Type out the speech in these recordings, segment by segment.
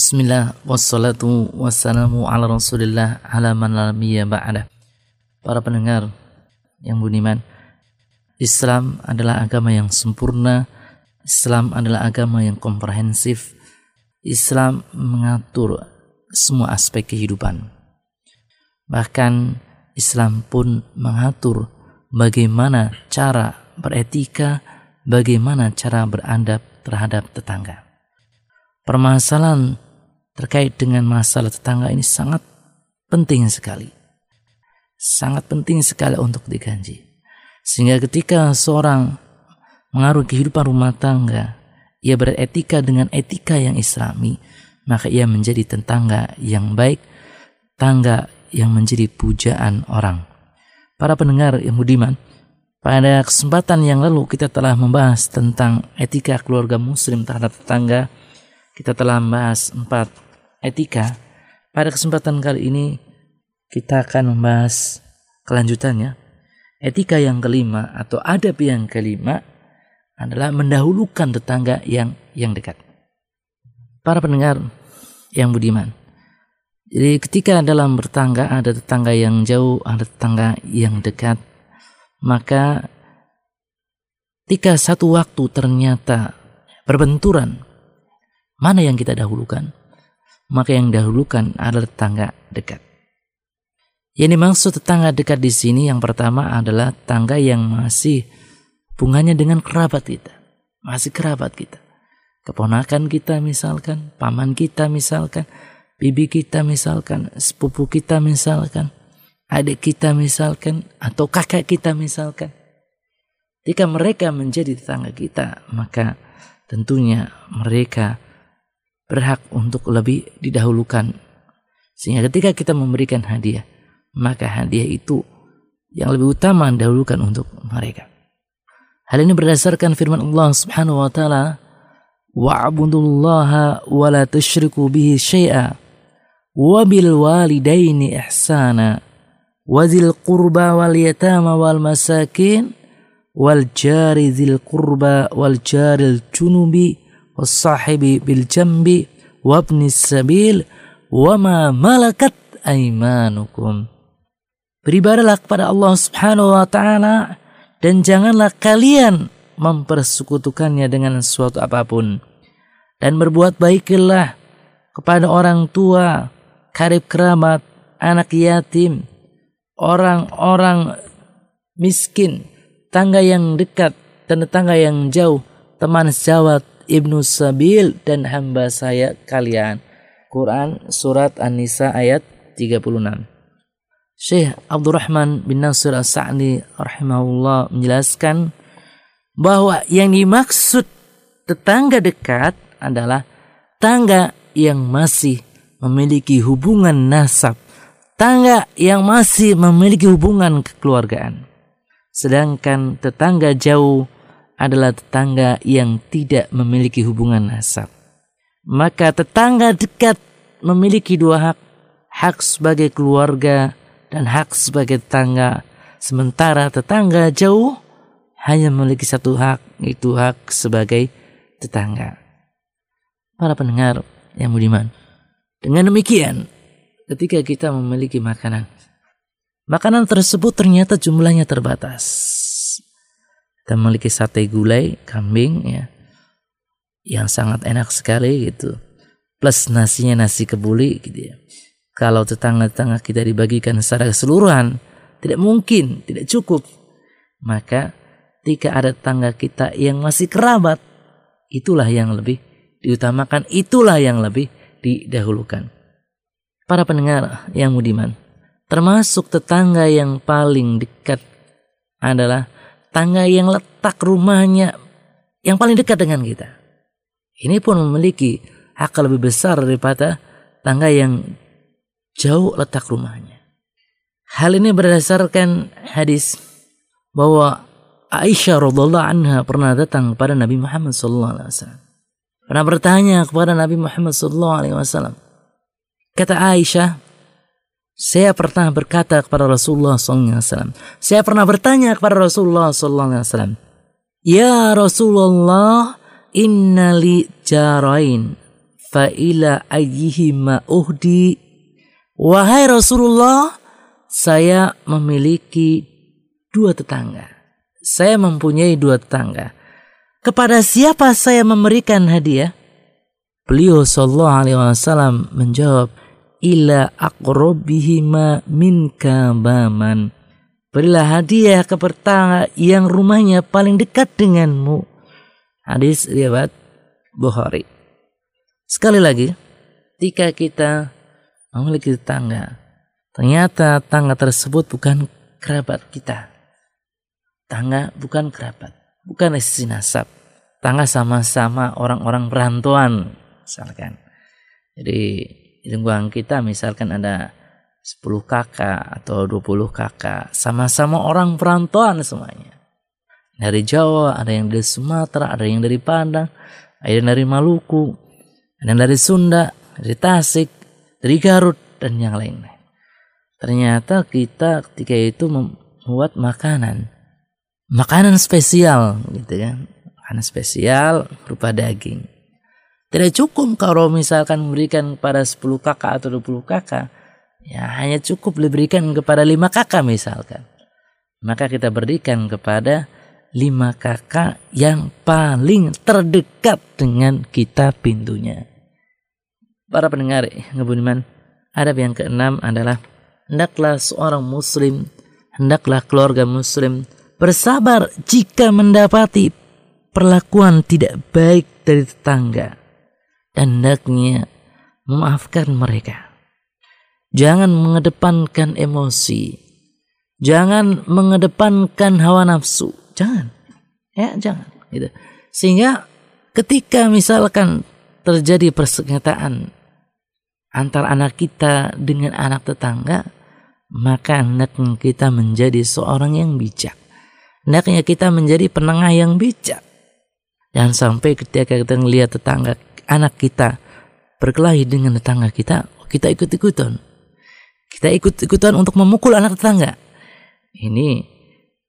Bismillah wassalatu wassalamu ala rasulillah ala man ba'da Para pendengar yang budiman Islam adalah agama yang sempurna Islam adalah agama yang komprehensif Islam mengatur semua aspek kehidupan. Bahkan Islam pun mengatur bagaimana cara beretika Bagaimana cara beradab terhadap tetangga. Permasalahan terkait dengan masalah tetangga ini sangat penting sekali. Sangat penting sekali untuk dikaji. Sehingga ketika seorang mengaruh kehidupan rumah tangga, ia beretika dengan etika yang islami, maka ia menjadi tetangga yang baik, tangga yang menjadi pujaan orang. Para pendengar yang budiman, pada kesempatan yang lalu kita telah membahas tentang etika keluarga muslim terhadap tetangga, kita telah membahas empat etika. Pada kesempatan kali ini kita akan membahas kelanjutannya. Etika yang kelima atau adab yang kelima adalah mendahulukan tetangga yang yang dekat. Para pendengar yang budiman. Jadi ketika dalam bertangga ada tetangga yang jauh, ada tetangga yang dekat, maka ketika satu waktu ternyata berbenturan Mana yang kita dahulukan? Maka yang dahulukan adalah tetangga dekat. Yang dimaksud tetangga dekat di sini yang pertama adalah tangga yang masih hubungannya dengan kerabat kita. Masih kerabat kita. Keponakan kita misalkan, paman kita misalkan, bibi kita misalkan, sepupu kita misalkan, adik kita misalkan, atau kakak kita misalkan. Jika mereka menjadi tetangga kita, maka tentunya mereka berhak untuk lebih didahulukan. Sehingga ketika kita memberikan hadiah, maka hadiah itu yang lebih utama dahulukan untuk mereka. Hal ini berdasarkan firman Allah Subhanahu wa taala, "Wa'budullaha wa la tusyriku bihi syai'a wa bil walidaini ihsana wa dzil qurba wal yatama wal masakin wal jari dzil qurba wal jaril junubi والصاحب بالجنب وابن السبيل وما ملكت أيمانكم. Beribadalah kepada Allah Subhanahu wa taala dan janganlah kalian mempersekutukannya dengan sesuatu apa pun. Dan berbuat baiklah kepada orang tua, karib keramat, anak yatim, orang-orang miskin, tangga yang dekat dan tetangga yang jauh, teman sejawat, Ibnu Sabil dan hamba saya kalian. Quran surat An-Nisa ayat 36. Syekh Abdurrahman bin Nasir As-Sa'di rahimahullah menjelaskan bahwa yang dimaksud tetangga dekat adalah tangga yang masih memiliki hubungan nasab, tangga yang masih memiliki hubungan kekeluargaan. Sedangkan tetangga jauh adalah tetangga yang tidak memiliki hubungan nasab. Maka tetangga dekat memiliki dua hak, hak sebagai keluarga dan hak sebagai tetangga. Sementara tetangga jauh hanya memiliki satu hak, yaitu hak sebagai tetangga. Para pendengar yang budiman, dengan demikian ketika kita memiliki makanan, makanan tersebut ternyata jumlahnya terbatas kita memiliki sate gulai kambing ya yang sangat enak sekali gitu. Plus nasinya nasi kebuli gitu ya. Kalau tetangga-tetangga kita dibagikan secara keseluruhan tidak mungkin tidak cukup. Maka ketika ada tetangga kita yang masih kerabat itulah yang lebih diutamakan itulah yang lebih didahulukan. Para pendengar yang budiman termasuk tetangga yang paling dekat adalah tangga yang rumahnya yang paling dekat dengan kita. Ini pun memiliki hak lebih besar daripada tangga yang jauh letak rumahnya. Hal ini berdasarkan hadis bahwa Aisyah radhiallahu anha pernah datang kepada Nabi Muhammad sallallahu alaihi wasallam. Pernah bertanya kepada Nabi Muhammad sallallahu alaihi wasallam. Kata Aisyah, saya pernah berkata kepada Rasulullah SAW. Saya pernah bertanya kepada Rasulullah SAW. Ya Rasulullah, innali jarain fa ila ayyihima uhdi. Wahai Rasulullah saya memiliki dua tetangga. Saya mempunyai dua tetangga. Kepada siapa saya memberikan hadiah? Beliau sallallahu alaihi wasallam menjawab ila aqrabihima minka baman berilah hadiah ke tetangga yang rumahnya paling dekat denganmu hadis riwayat Bukhari Sekali lagi, ketika kita memiliki tetangga, ternyata tangga tersebut bukan kerabat kita. Tangga bukan kerabat, bukan isi nasab. Tangga sama-sama orang-orang perantauan, misalkan. Jadi di lingkungan kita misalkan ada 10 kakak atau 20 kakak, sama-sama orang perantauan semuanya. Dari Jawa, ada yang dari Sumatera, ada yang dari Padang, ada yang dari Maluku, ada dari Sunda, dari Tasik, dari Garut, dan yang lain. Ternyata kita ketika itu membuat makanan. Makanan spesial gitu kan. Makanan spesial berupa daging. Tidak cukup kalau misalkan memberikan kepada 10 kakak atau 20 kakak. Ya hanya cukup diberikan kepada lima kakak misalkan. Maka kita berikan kepada lima kakak yang paling terdekat dengan kita pintunya. Para pendengar yang budiman, adab yang keenam adalah hendaklah seorang muslim, hendaklah keluarga muslim bersabar jika mendapati perlakuan tidak baik dari tetangga. Dan hendaknya memaafkan mereka. Jangan mengedepankan emosi. Jangan mengedepankan hawa nafsu. Jangan. Ya, jangan. Gitu. Sehingga ketika misalkan terjadi persengketaan antara anak kita dengan anak tetangga, maka hendaknya kita menjadi seorang yang bijak. Hendaknya kita menjadi penengah yang bijak. Dan sampai ketika kita melihat tetangga anak kita berkelahi dengan tetangga kita, kita ikut-ikutan. Kita ikut-ikutan untuk memukul anak tetangga. Ini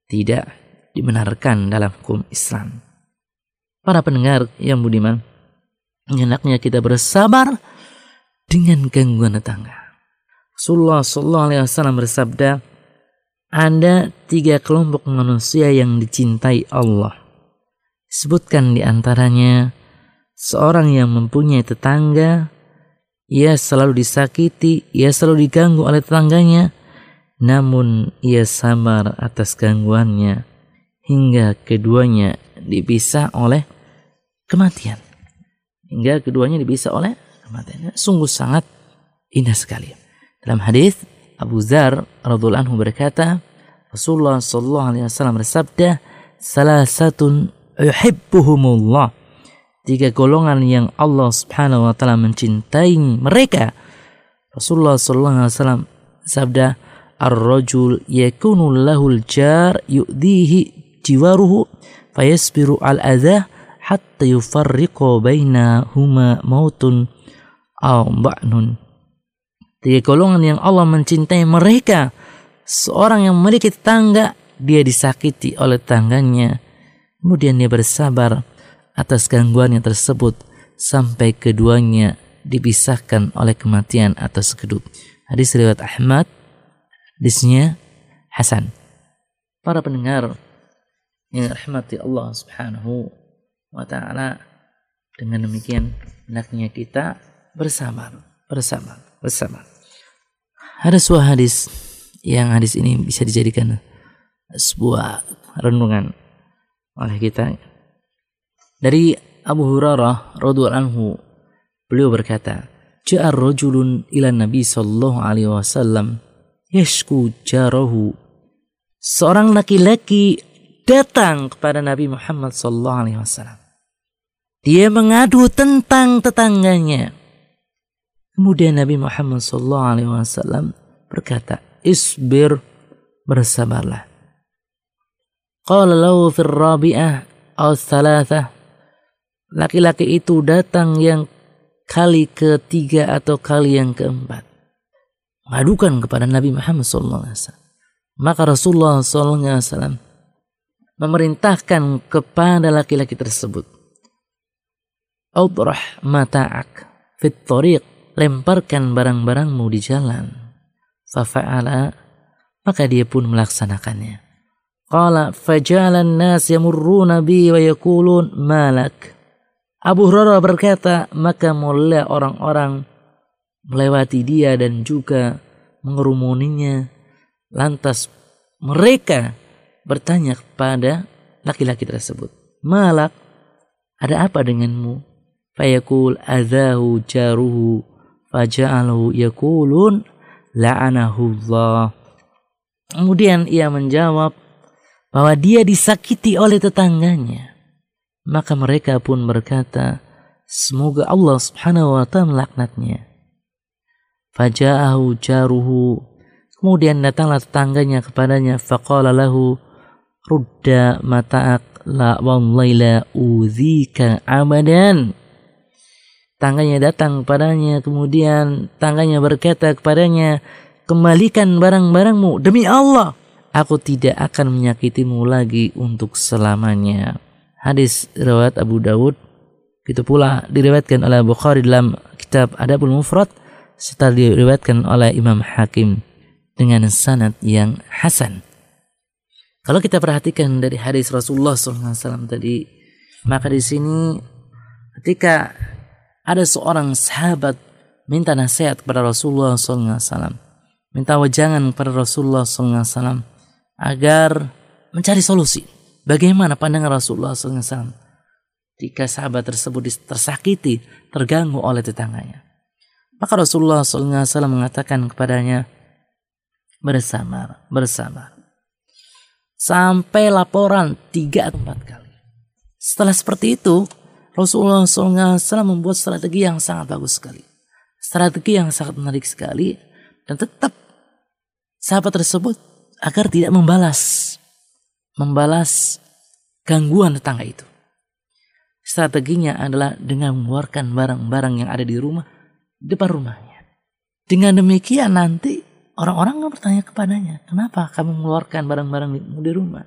tidak dibenarkan dalam hukum Islam. Para pendengar yang budiman, hendaknya kita bersabar dengan gangguan tetangga. Rasulullah Sallallahu Alaihi Wasallam bersabda, ada tiga kelompok manusia yang dicintai Allah. Sebutkan di antaranya seorang yang mempunyai tetangga, ia selalu disakiti, ia selalu diganggu oleh tetangganya, namun ia sabar atas gangguannya hingga keduanya dipisah oleh kematian. Hingga keduanya dipisah oleh kematiannya sungguh sangat indah sekali. Dalam hadis Abu Zar radhiallahu anhu berkata, Rasulullah sallallahu alaihi wasallam bersabda, salah satu yuhibbuhumullah. Tiga golongan yang Allah Subhanahu wa taala mencintai mereka. Rasulullah sallallahu alaihi wasallam sabda, "Ar-rajul yakunu lahul jar yu'dihi jiwaruhu fayasbiru al-adha hatta yufarriqu bainahuma mautun aw ba'nun. Tiga golongan yang Allah mencintai mereka. Seorang yang memiliki tetangga, dia disakiti oleh tangganya. Kemudian dia bersabar atas gangguan yang tersebut sampai keduanya dipisahkan oleh kematian atau sekedut. Hadis riwayat Ahmad, hadisnya Hasan. Para pendengar yang rahmati Allah Subhanahu wa taala, dengan demikian hendaknya kita bersabar, bersabar, bersabar. Ada sebuah hadis yang hadis ini bisa dijadikan sebuah renungan oleh kita. Dari Abu Hurairah radhiyallahu anhu beliau berkata, "Ja'a rajulun ila Nabi sallallahu alaihi wasallam yashku jarahu." Seorang laki-laki datang kepada Nabi Muhammad sallallahu alaihi wasallam. Dia mengadu tentang tetangganya. Kemudian Nabi Muhammad SAW berkata, Isbir, bersabarlah. Qala lahu fir rabi'ah aw. Laki-laki itu datang yang kali ketiga atau kali yang keempat. Mengadukan kepada Nabi Muhammad SAW. Maka Rasulullah SAW memerintahkan kepada laki-laki tersebut. Audrah mata'ak fit tariq lemparkan barang-barangmu di jalan fafa'ala maka dia pun melaksanakannya qala fajalan nas yamurruna bi wa yaqulun malak Abu Hurairah berkata maka mulai orang-orang melewati dia dan juga mengerumuninya lantas mereka bertanya kepada laki-laki tersebut malak ada apa denganmu fayaqul adzahu jaruhu faja'alahu yaqulun la'anahullah. Kemudian ia menjawab bahwa dia disakiti oleh tetangganya. Maka mereka pun berkata, semoga Allah Subhanahu wa taala melaknatnya. Faja'ahu jaruhu. Kemudian datanglah tetangganya kepadanya faqala lahu rudda mata'ak la wallahi la udzika abadan Tangganya datang kepadanya, kemudian tangganya berkata kepadanya, kembalikan barang-barangmu demi Allah. Aku tidak akan menyakitimu lagi untuk selamanya. Hadis riwayat Abu Dawud. Itu pula diriwayatkan oleh Bukhari dalam kitab Adabul Mufrad serta diriwayatkan oleh Imam Hakim dengan sanad yang hasan. Kalau kita perhatikan dari hadis Rasulullah SAW tadi, maka di sini ketika ada seorang sahabat minta nasihat kepada Rasulullah SAW, minta wajangan kepada Rasulullah SAW agar mencari solusi. Bagaimana pandangan Rasulullah SAW jika sahabat tersebut tersakiti, terganggu oleh tetangganya. Maka Rasulullah SAW mengatakan kepadanya, bersabar, bersabar. Sampai laporan tiga atau empat kali. Setelah seperti itu, Rasulullah SAW membuat strategi yang sangat bagus sekali. Strategi yang sangat menarik sekali. Dan tetap sahabat tersebut agar tidak membalas. Membalas gangguan tetangga itu. Strateginya adalah dengan mengeluarkan barang-barang yang ada di rumah, depan rumahnya. Dengan demikian nanti orang-orang akan bertanya kepadanya, kenapa kamu mengeluarkan barang-barang di rumah?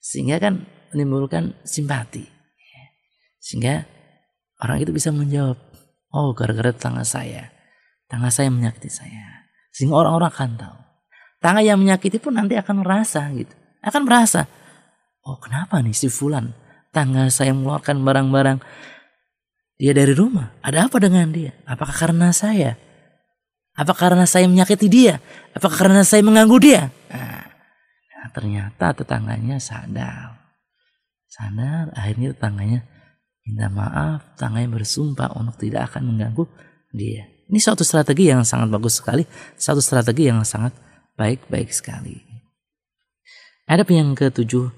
Sehingga kan menimbulkan simpati. Sehingga orang itu bisa menjawab, oh gara-gara tetangga saya. Tetangga saya menyakiti saya. Sehingga orang-orang akan tahu. Tetangga yang menyakiti pun nanti akan merasa gitu. Akan merasa, oh kenapa nih si Fulan. Tetangga saya mengeluarkan barang-barang dia dari rumah. Ada apa dengan dia? Apakah karena saya? Apakah karena saya menyakiti dia? Apakah karena saya mengganggu dia? Nah, nah ternyata tetangganya sadar. Sadar, akhirnya tetangganya minta maaf, tangannya bersumpah untuk tidak akan mengganggu dia. Ini suatu strategi yang sangat bagus sekali, satu strategi yang sangat baik-baik sekali. Adab yang ketujuh,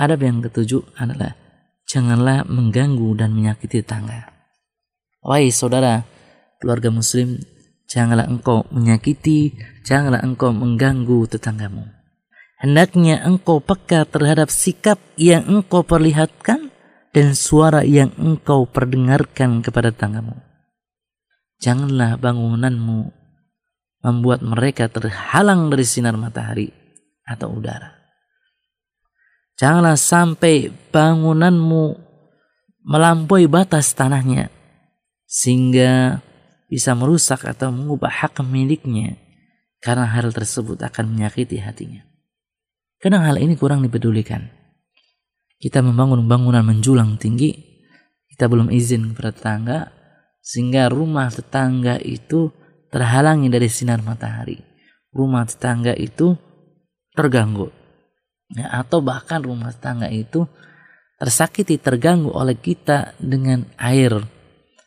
adab yang ketujuh adalah janganlah mengganggu dan menyakiti tetangga. Wahai saudara, keluarga muslim, janganlah engkau menyakiti, janganlah engkau mengganggu tetanggamu. Hendaknya engkau peka terhadap sikap yang engkau perlihatkan dan suara yang engkau perdengarkan kepada tanggamu. Janganlah bangunanmu membuat mereka terhalang dari sinar matahari atau udara. Janganlah sampai bangunanmu melampaui batas tanahnya sehingga bisa merusak atau mengubah hak miliknya karena hal tersebut akan menyakiti hatinya. Kadang hal ini kurang dipedulikan kita membangun bangunan menjulang tinggi, kita belum izin kepada tetangga, sehingga rumah tetangga itu terhalangi dari sinar matahari. Rumah tetangga itu terganggu. Ya, atau bahkan rumah tetangga itu tersakiti, terganggu oleh kita dengan air.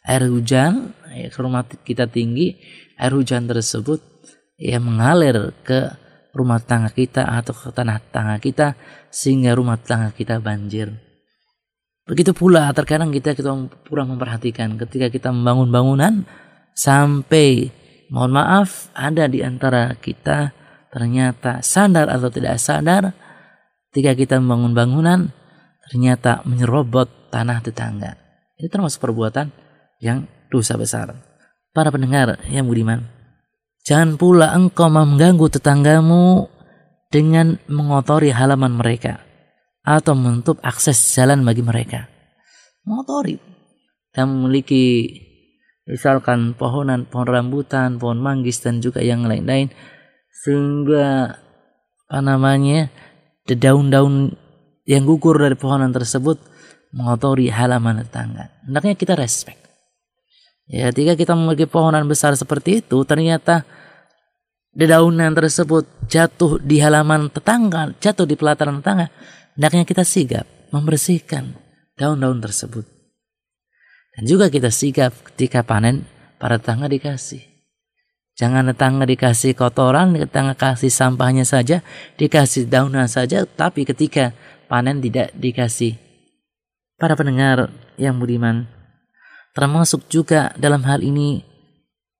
Air hujan, ya, rumah kita tinggi, air hujan tersebut ya mengalir ke rumah tangga kita atau ke tanah tangga kita sehingga rumah tangga kita banjir. Begitu pula terkadang kita kita kurang memperhatikan ketika kita membangun bangunan sampai mohon maaf ada di antara kita ternyata sadar atau tidak sadar ketika kita membangun bangunan ternyata menyerobot tanah tetangga. Itu termasuk perbuatan yang dosa besar. Para pendengar yang budiman, Jangan pula engkau mengganggu tetanggamu dengan mengotori halaman mereka atau menutup akses jalan bagi mereka. Mengotori. Dan memiliki misalkan pohonan, pohon rambutan, pohon manggis dan juga yang lain-lain sehingga apa namanya daun-daun yang gugur dari pohonan tersebut mengotori halaman tetangga. Hendaknya kita respect. Ya, ketika kita memiliki pohonan besar seperti itu, ternyata dedaunan tersebut jatuh di halaman tetangga, jatuh di pelataran tetangga, hendaknya kita sigap membersihkan daun-daun tersebut. Dan juga kita sigap ketika panen para tetangga dikasih. Jangan tetangga dikasih kotoran, tetangga kasih sampahnya saja, dikasih daunan saja, tapi ketika panen tidak dikasih. Para pendengar yang budiman, termasuk juga dalam hal ini,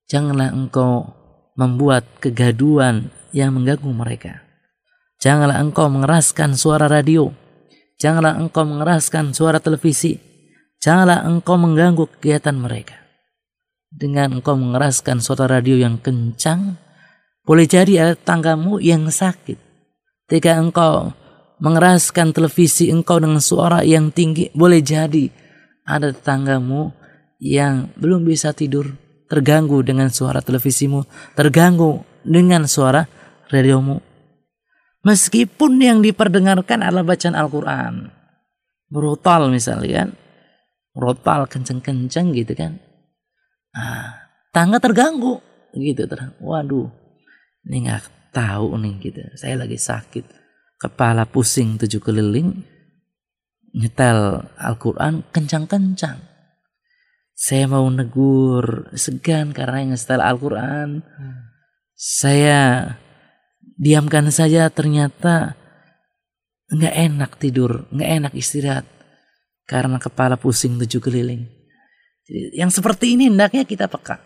janganlah engkau membuat kegaduan yang mengganggu mereka. Janganlah engkau mengeraskan suara radio. Janganlah engkau mengeraskan suara televisi Janganlah engkau mengganggu kegiatan mereka. Dengan engkau mengeraskan suara radio yang kencang, boleh jadi ada tanggamu yang sakit. Jika engkau mengeraskan televisi engkau dengan suara yang tinggi, boleh jadi ada tetanggamu yang belum bisa tidur, terganggu dengan suara televisimu, terganggu dengan suara radiomu. Meskipun yang diperdengarkan adalah bacaan Al-Quran. Brutal misalnya kan rotal kenceng-kenceng gitu kan ah, tangga terganggu. Gitu terang waduh. Ini nggak tahu nih gitu. Saya lagi sakit. Kepala pusing tujuh keliling. Nyetel Al-Quran kencang-kencang. Saya mau negur segan karena yang nyetel Al-Quran. Hmm. saya diamkan saja ternyata nggak enak tidur nggak enak istirahat. Karena kepala pusing tujuh keliling. Jadi, yang seperti ini hendaknya kita peka.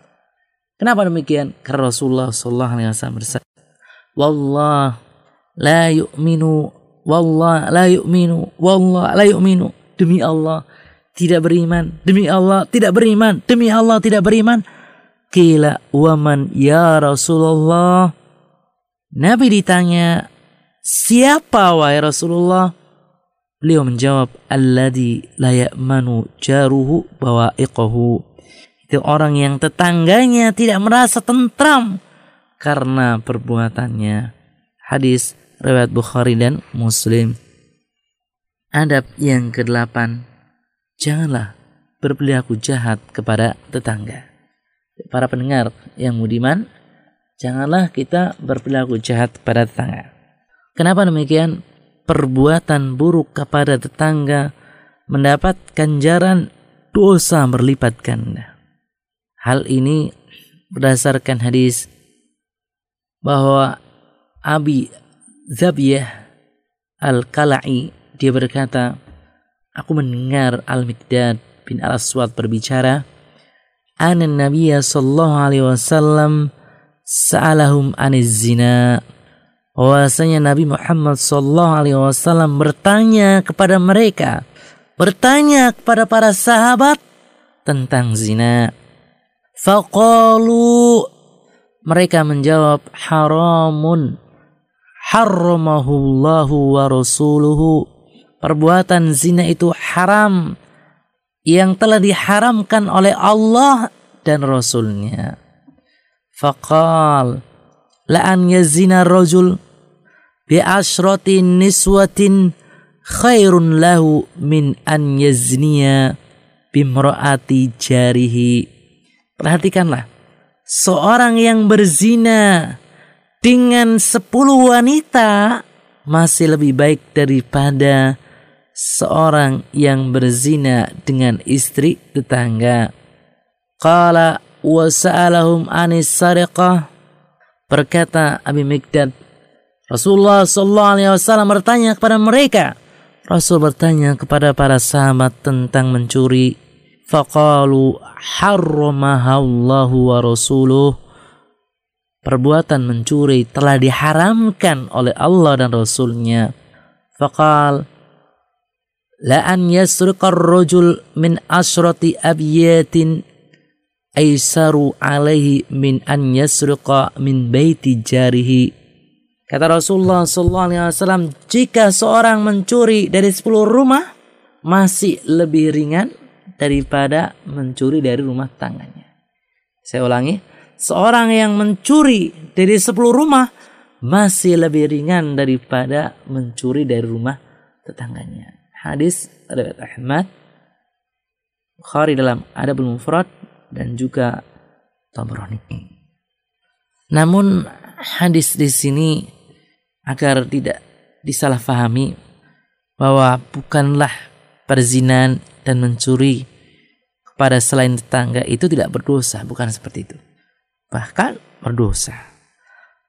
Kenapa demikian? Karena Rasulullah Sallallahu Alaihi Wasallam bersabda, "Wallah la yu'minu, wallah la yu'minu, wallah la yu'minu." Demi Allah tidak beriman, demi Allah tidak beriman, demi Allah tidak beriman. Kila waman ya Rasulullah. Nabi ditanya, siapa wahai Rasulullah? Beliau menjawab, Alladhi layakmanu jaruhu bawa'iqahu. Itu orang yang tetangganya tidak merasa tentram karena perbuatannya. Hadis riwayat Bukhari dan Muslim. Adab yang kedelapan, janganlah berperilaku jahat kepada tetangga. Para pendengar yang mudiman, janganlah kita berperilaku jahat kepada tetangga. Kenapa demikian? Perbuatan buruk kepada tetangga mendapat ganjaran dosa berlipat ganda. Hal ini berdasarkan hadis bahwa Abi Zabiyah Al-Kala'i dia berkata, aku mendengar Al-Miqdad bin Al-Aswad berbicara, Ana Nabiya sallallahu alaihi wasallam sa'alahum aniz zina bahwasanya Nabi Muhammad sallallahu alaihi wasallam bertanya kepada mereka, bertanya kepada para sahabat tentang zina. Faqalu mereka menjawab haramun harramahullahu wa rasuluhu perbuatan zina itu haram yang telah diharamkan oleh Allah dan Rasulnya. Faqal la'an yazina rajul bi asrati niswatin khairun lahu min an yazniya bimraati jarihi. Perhatikanlah. Seorang yang berzina dengan sepuluh wanita masih lebih baik daripada seorang yang berzina dengan istri tetangga. Qala wa sa'alahum anis sariqah Berkata Abi Mikdad, Rasulullah Sallallahu Alaihi Wasallam bertanya kepada mereka. Rasul bertanya kepada para sahabat tentang mencuri. Faqalu harramahallahu wa rasuluh. Perbuatan mencuri telah diharamkan oleh Allah dan Rasulnya. Faqal La an yasriqar rajul min asrati abyatin aisaru alaihi min an yasruqa min baiti jarihi. Kata Rasulullah sallallahu alaihi wasallam, jika seorang mencuri dari 10 rumah masih lebih ringan daripada mencuri dari rumah tangganya. Saya ulangi, seorang yang mencuri dari 10 rumah masih lebih ringan daripada mencuri dari rumah tetangganya. Hadis riwayat Ahmad Bukhari dalam Adabul Mufrad dan juga Tabrani. Namun hadis di sini agar tidak disalahfahami bahwa bukanlah perzinahan dan mencuri kepada selain tetangga itu tidak berdosa, bukan seperti itu. Bahkan berdosa.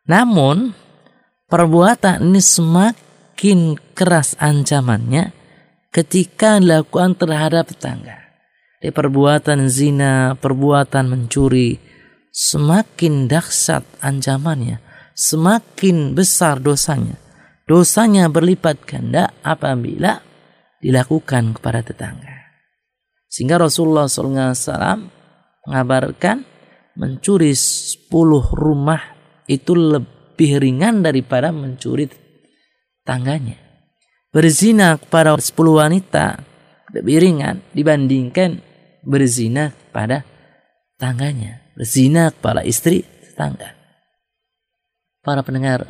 Namun perbuatan ini semakin keras ancamannya ketika dilakukan terhadap tetangga. Di perbuatan zina, perbuatan mencuri, semakin dahsyat ancamannya, semakin besar dosanya. Dosanya berlipat ganda apabila dilakukan kepada tetangga. Sehingga Rasulullah SAW mengabarkan mencuri 10 rumah itu lebih ringan daripada mencuri tangganya. Berzina kepada 10 wanita lebih ringan dibandingkan berzina pada tangganya. Berzina kepada istri tetangga. Para pendengar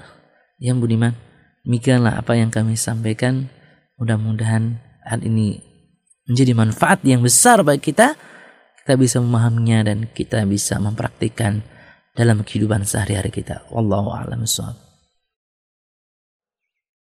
yang budiman, demikianlah apa yang kami sampaikan. Mudah-mudahan hal ini menjadi manfaat yang besar bagi kita. Kita bisa memahaminya dan kita bisa mempraktikkan dalam kehidupan sehari-hari kita. Wallahu a'lam.